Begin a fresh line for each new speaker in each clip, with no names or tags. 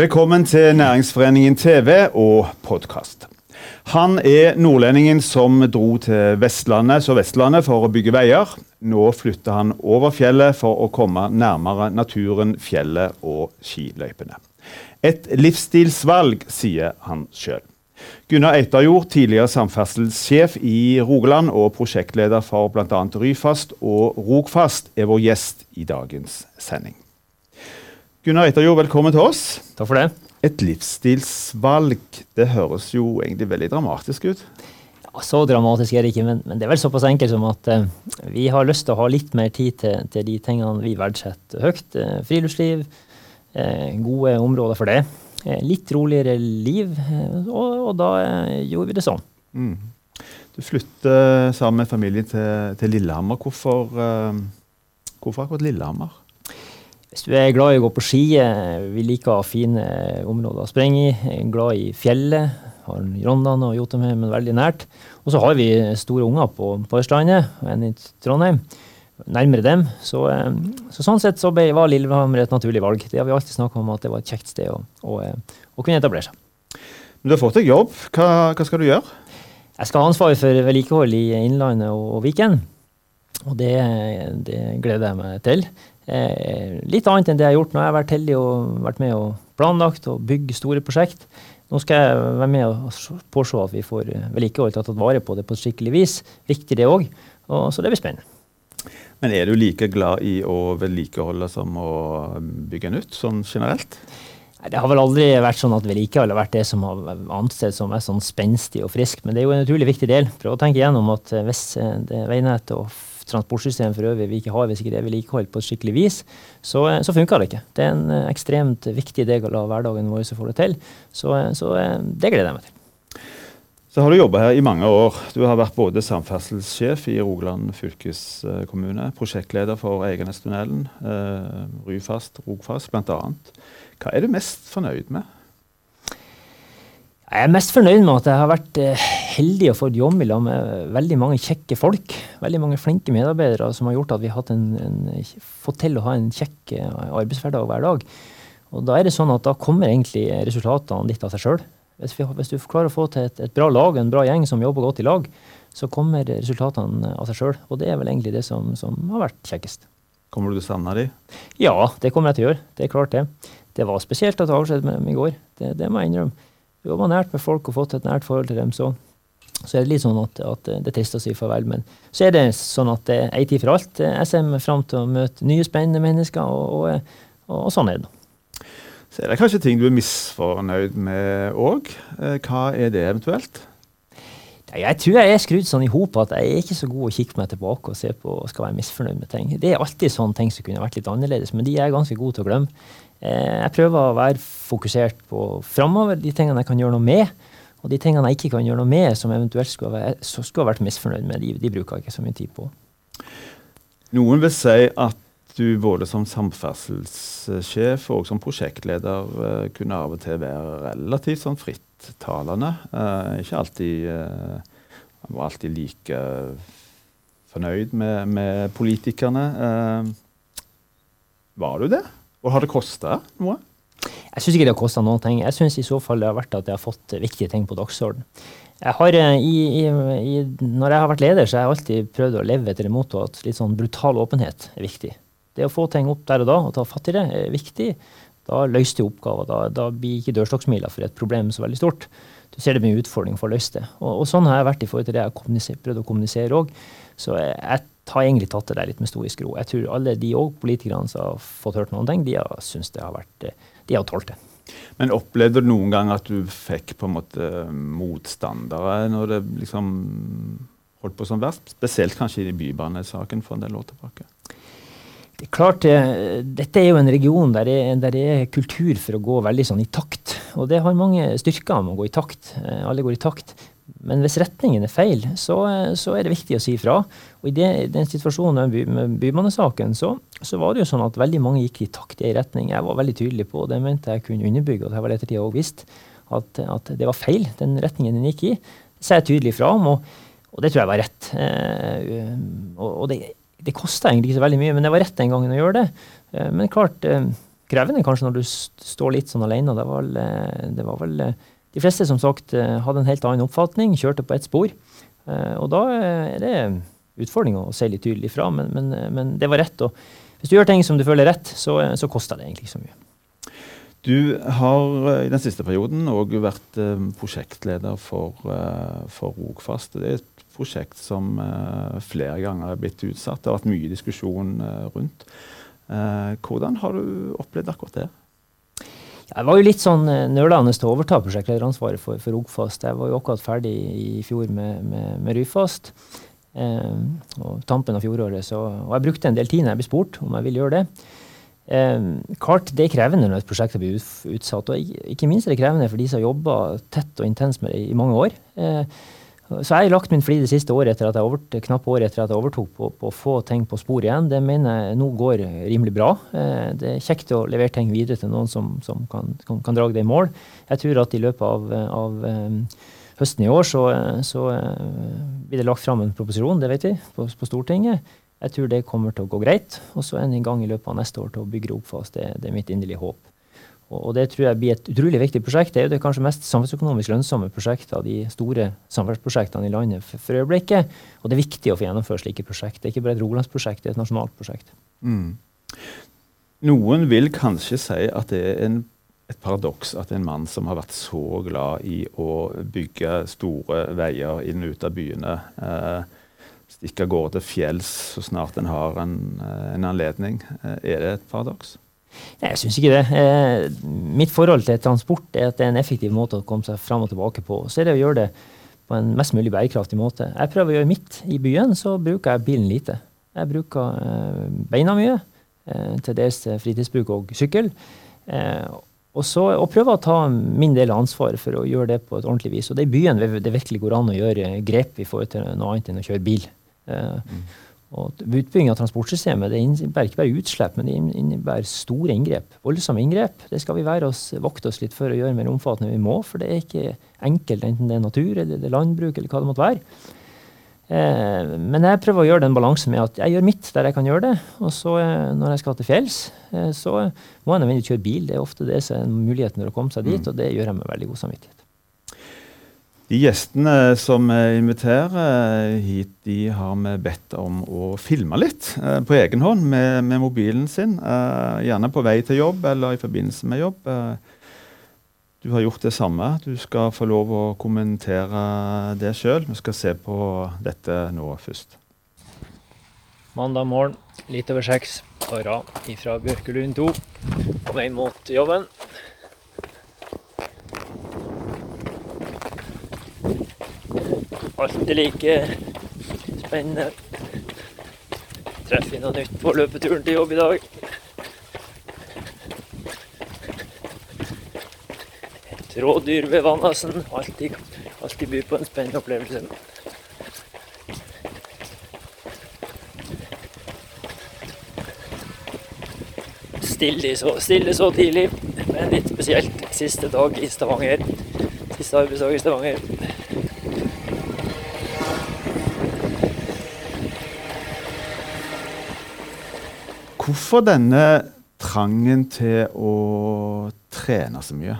Velkommen til Næringsforeningen TV og podkast. Han er nordlendingen som dro til Vestlandet, så Vestlandet for å bygge veier. Nå flytter han over fjellet for å komme nærmere naturen, fjellet og skiløypene. Et livsstilsvalg, sier han sjøl. Gunnar Eitajord, tidligere samferdselssjef i Rogaland og prosjektleder for bl.a. Ryfast og Rogfast, er vår gjest i dagens sending. Gunnar Eiterjord, velkommen til oss.
Takk for det.
Et livsstilsvalg, det høres jo egentlig veldig dramatisk ut?
Ja, så dramatisk er det ikke, men, men det er vel såpass enkelt som at eh, vi har lyst til å ha litt mer tid til, til de tingene vi verdsetter høyt. Eh, friluftsliv, eh, gode områder for det. Eh, litt roligere liv, eh, og, og da eh, gjorde vi det sånn. Mm.
Du flytter sammen med familien til, til Lillehammer. Hvorfor, hvorfor, akkurat Lillehammer?
Hvis du er glad i å gå på ski, vi liker fine områder å sprenge i, er glad i fjellet, har Rondane og Jotunheimen veldig nært. Og så har vi store unger på, på Østlandet, en i Trondheim nærmere dem. Så, eh, så sånn sett så var Lillehammer et naturlig valg. Det har vi alltid snakka om at det var et kjekt sted å, å, eh, å, kunne etablere seg.
Men du har fått deg jobb. Hva, hva, skal du gjøre?
Jeg skal ha ansvaret for vedlikehold i Innlandet og, og Viken. Og det, det, gleder jeg meg til. Eh, litt annet enn det jeg har gjort. Nå har jeg vært heldig og vært med og planlagt og bygge store prosjekt. Nå skal jeg være med og påse at vi får vedlikeholdt og tatt vare på det på et skikkelig vis. Viktig det òg. Så det blir spennende.
Men er du like glad i å vedlikeholde som å bygge nytt, sånn generelt?
Det har vel aldri vært sånn at vedlikehold har vært det som har ansett som er sånn spenstig og friskt, men det er jo en utrolig viktig del. Prøv å tenke igjennom at eh, hvis eh, det veinettet og transportsystem for øvrig vi ikke har, hvis ikke det er vedlikeholdt på et skikkelig vis, så, eh, så, funker det ikke. Det er en ekstremt viktig del av hverdagen vår som får det til. Så, så det gleder jeg meg til.
Så har du jobba her i mange år. Du har vært både samferdselssjef i Rogaland fylkeskommune, prosjektleder for Eiganestunnelen, eh, Ryfast, Rogfast bl.a. Hva er du mest fornøyd med?
Jeg er mest fornøyd med at jeg har vært eh, heldig og fått jobb i lag med veldig mange kjekke folk. Veldig mange flinke medarbeidere som har gjort at vi har en, en, fått til å ha en kjekk eh, arbeidshverdag hver dag. Og da er det sånn at da kommer egentlig resultatene litt av seg sjøl. Hvis, hvis, du klarer å få til et, et, bra lag, en bra gjeng som jobber godt i lag, så kommer resultatene av seg sjøl. Og det er vel egentlig det som, som har vært kjekkest.
Kommer du til å savne dem?
Ja, det kommer jeg til å gjøre. Det er klart det. Det var spesielt at det avskjedde med dem i går. Det, det må jeg innrømme. Jobba nært med folk og fått et nært forhold til dem. Så, så er det litt sånn at, at, det trist å si farvel. Men så er det sånn at det er ei tid for alt. Jeg ser meg fram til å møte nye, spennende mennesker, og, og, og, og sånn er det.
Så er det kanskje ting du er misfornøyd med òg. Eh, hva er det eventuelt?
Jeg tror jeg er skrudd sånn i hop at jeg er ikke så god å kikke meg tilbake og se på og skal være misfornøyd med ting. Det er alltid sånne ting som kunne vært litt annerledes, men de er jeg ganske god til å glemme. Eh, jeg prøver å være fokusert på framover, de tingene jeg kan gjøre noe med. Og de tingene jeg ikke kan gjøre noe med, som eventuelt skulle, være, skulle ha vært misfornøyd med, de, de bruker jeg ikke så mye tid på.
Noen vil si at du både som samferdselssjef og som prosjektleder uh, kunne av og til være relativt sånn frittalende. Uh, ikke alltid uh, var alltid like fornøyd med, med politikerne. var du det? Og har det kosta noe?
Jeg syns ikke det har kosta noen ting. Jeg syns i så fall det har vært at jeg har fått viktige ting på dagsorden. Jeg har, i, i, i, når jeg har vært leder, så har jeg alltid prøvd å leve etter det mottoet at litt sånn brutal åpenhet er viktig. Det å få ting opp der og da og ta fatt i det er viktig. Da løser du oppgaver. Da, da blir ikke dørstokksmila for et problem så veldig stort. Du ser det med utfordring for å løse det. Og, og, sånn har jeg vært i forhold til det jeg har prøvd å kommunisere òg. Så jeg, har egentlig tatt det der litt med stoisk ro. Jeg tror alle de òg politikerne som har fått hørt noen ting, de har syntes det har vært De har tålt det.
Men opplevde du noen gang at du fikk på en måte motstandere når det liksom holdt på som verst? Spesielt kanskje i Bybanesaken for en del år tilbake?
Det er klart, eh, Dette er jo en region der det, der det, er kultur for å gå veldig sånn i takt. Og det har mange styrker med å gå i takt. Eh, alle går i takt. Men hvis retningen er feil, så, eh, så er det viktig å si ifra. Og i det, den situasjonen med bymannesaken så, så, var det jo sånn at veldig mange gikk i takt en retning. Jeg var veldig tydelig på, og det mente jeg kunne underbygge, og det har ettertid òg visst, at, at, det var feil, den retningen den gikk i. Det sa jeg tydelig fra om, og, og det tror jeg var rett. Eh, og, og det det kosta egentlig ikke så veldig mye, men det var rett den gangen å gjøre det. Eh, men klart, eh, krevende kanskje når du står litt sånn alene. Det var vel, det var vel De fleste som sagt hadde en helt annen oppfatning, kjørte på ett spor. Og da er det utfordring å si litt tydelig fra, men, men, men, det var rett. Og hvis du gjør ting som du føler rett, så, så koster det egentlig ikke så mye.
Du har i den siste perioden òg vært prosjektleder for, for Rogfast. Det er et prosjekt som flere ganger er blitt utsatt. Det har vært mye diskusjon rundt. Hvordan har du opplevd akkurat det?
Jeg var jo litt sånn nølende til å overta prosjektlederansvaret for, for Rogfast. Jeg var jo akkurat ferdig i fjor med, med, med Ryfast. Eh, og tampen av fjoråret. Så, og jeg brukte en del tid når jeg ble spurt om jeg ville gjøre det. Eh, klart Det er krevende når et prosjekt blir utsatt, og ikke minst er det krevende for de som har jobba tett og intenst med det i mange år. Eh, så jeg har lagt min flid det siste året etter at jeg overtok, knappe året etter at jeg overtok på, på å få ting på spor igjen. Det mener jeg nå går rimelig bra. Eh, det er kjekt å levere ting videre til noen som, som kan, kan, kan, drage det i mål. Jeg tror at i løpet av, av eh, høsten i år så, så eh, blir det lagt fram en proposisjon, det vet vi, på, på, Stortinget. Jeg tror det kommer til å gå greit. Og så er en gang i løpet av neste år til å bygge opp oss. Det, det er mitt inderlige håp. Og, det tror jeg blir et utrolig viktig prosjekt. Det er jo det kanskje mest samfunnsøkonomisk lønnsomme prosjektet av de store samferdselsprosjektene i landet for, øyeblikket. Og det er viktig å få gjennomføre slike prosjekt. Det er ikke bare et Rolandsprosjekt, det er et nasjonalt prosjekt. Mm.
Noen vil kanskje si at det er en et paradoks at en mann som har vært så glad i å bygge store veier inn og ut av byene, eh, stikke av gårde fjells så snart en har en, eh, en anledning. Eh, er det et paradoks?
Jeg syns ikke det. Eh, mitt forhold til transport er at det er en effektiv måte å komme seg fram og tilbake på. Så er det å gjøre det på en mest mulig bærekraftig måte. Jeg prøver å gjøre mitt. I byen så bruker jeg bilen lite. Jeg bruker eh, beina mye, eh, til dels fritidsbruk og sykkel. Og, så, og prøver å ta min del av ansvaret for å gjøre det på et ordentlig vis. Og det er i byen det virkelig går an å gjøre grep i forhold til noe annet enn å kjøre bil. Mm. Og Utbygging av transportsystemet det innebærer ikke bare utslipp, men det innebærer store inngrep. Voldsomme inngrep. Det skal vi være oss, vokte oss litt for å gjøre mer omfattende enn vi må, for det er ikke enkelt, enten det er natur eller det er landbruk eller hva det måtte være. Eh, men jeg prøver å gjøre den balansen med at jeg gjør mitt der jeg kan gjøre det. Og så eh, når jeg skal til fjells, eh, så må jeg nødvendigvis kjøre bil. Det er ofte det som er muligheten for å komme seg dit, mm. og det gjør jeg med veldig god samvittighet.
De gjestene som vi inviterer hit, de har vi bedt om å filme litt på egen hånd med, med mobilen sin. Gjerne på vei til jobb eller i forbindelse med jobb. Du har gjort det samme. Du skal få lov å kommentere det sjøl. Vi skal se på dette nå først.
Mandag morgen litt over seks. Ara fra Bjørkelund 2 på vei mot jobben. Alltid like spennende. Treffer noe nytt på løpeturen til jobb i dag. rådyr ved Vannasen. Alltid, alltid byr på en spennende opplevelse. Stille så, stille så tidlig, men litt spesielt siste dag i Stavanger. Siste arbeidsdag i Stavanger.
Hvorfor denne trangen til å trene så mye?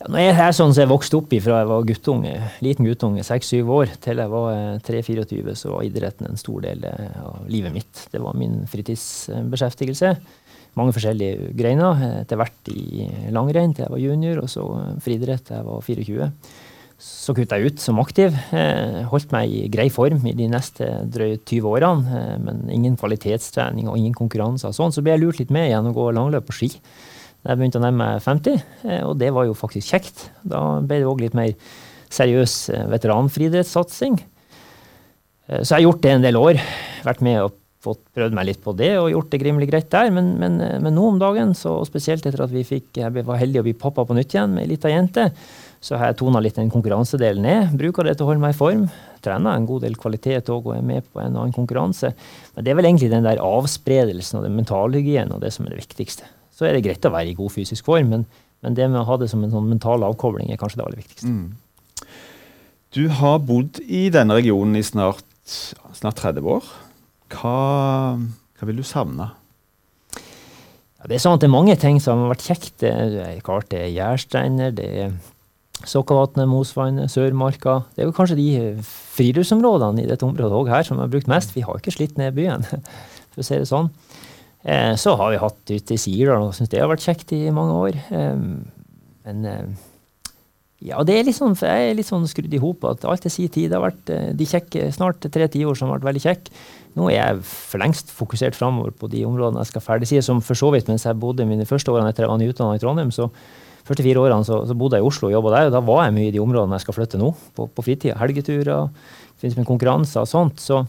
Ja, jeg er sånn som jeg vokste opp fra jeg var guttunge, liten guttunge, seks-syv år, til jeg var 3-24, eh, så var idretten en stor del eh, av livet mitt. Det var min fritidsbeskjeftigelse. Mange forskjellige greiner. Etter hvert i langrenn til jeg var junior, og så friidrett til jeg var 24. Så kutta jeg ut som aktiv. Holdt meg i grei form i de neste drøye 20 årene, men ingen kvalitetstrening og ingen konkurranser. Sånn, så ble jeg lurt litt med igjen å gå langløp på ski da jeg begynte å nærme meg 50, eh, og det var jo faktisk kjekt. Da ble det òg litt mer seriøs eh, veteranfriidrettssatsing. Eh, så jeg har gjort det en del år. Vært med og fått prøvd meg litt på det og gjort det grimelig greit der. Men, men, men nå om dagen, så, spesielt etter at vi fikk, jeg var heldig å bli pappa på nytt igjen med ei lita jente, så har jeg tona litt den konkurransedelen ned. Bruker det til å holde meg i form. Trener en god del kvalitet òg og er med på en annen konkurranse. Men det er vel egentlig den der avspredelsen og den mentalhygienen og det som er det viktigste så er det greit å være i god fysisk form, men, men det med å ha det som en sånn mental avkobling er kanskje det aller viktigste. Mm.
Du har bodd i denne regionen i snart, snart 30 år. Hva, hva vil du savne?
Ja, det er sånn at det er mange ting som har vært kjekt. Det er klart det er gjærstrender, det er Sokkavatnet, Mosvannet, Sørmarka. Det er jo kanskje de friluftsområdene i dette området også her som er brukt mest. Vi har ikke slitt ned byen, for å si det sånn. Eh, så har vi hatt ute i Sirdal og syns det har vært kjekt i mange år. Eh, men eh, ja, det er litt sånn, jeg er litt sånn skrudd i hop at alt til sin tid. Har vært eh, de kjekke, snart tre tiår som har vært veldig kjekke. Nå er jeg for lengst fokusert framover på de områdene jeg skal ferdigside. Som for så vidt mens jeg bodde mine første årene etter jeg var nyutdanna i Trondheim, så 44 årene så, så, bodde jeg i Oslo og jobba der. og Da var jeg mye i de områdene jeg skal flytte nå, på, på fritida. Helgeturer, finnes med konkurranser og sånt. Så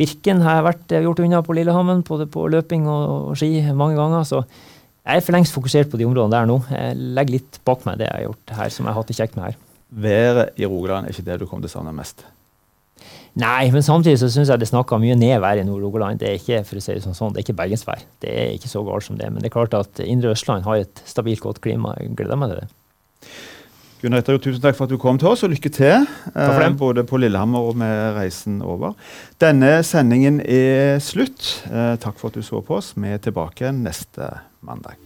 Birken har jeg vært gjort unna på Lillehammen, både på løping og, og ski mange ganger. så jeg er for lengst fokusert på de områdene der nå. Jeg legger litt bak meg det jeg har gjort her, som jeg har hatt det kjekt med her.
Været i Rogaland er ikke det du kommer til å savne mest?
Nei, men samtidig så syns jeg det snakker mye ned været i Nord-Rogaland. Det er ikke for å si det sånn, sånn, det er ikke bergensvær. Det er ikke så galt som det. Men det er klart at Indre Østland har et stabilt, godt klima. Jeg gleder meg til det.
Gunnar Etterjord, tusen takk for at du kom til oss, og lykke til. Eh, både på Lillehammer og med reisen over. Denne sendingen er slutt. Eh, takk for at du så på oss. Vi er tilbake neste mandag.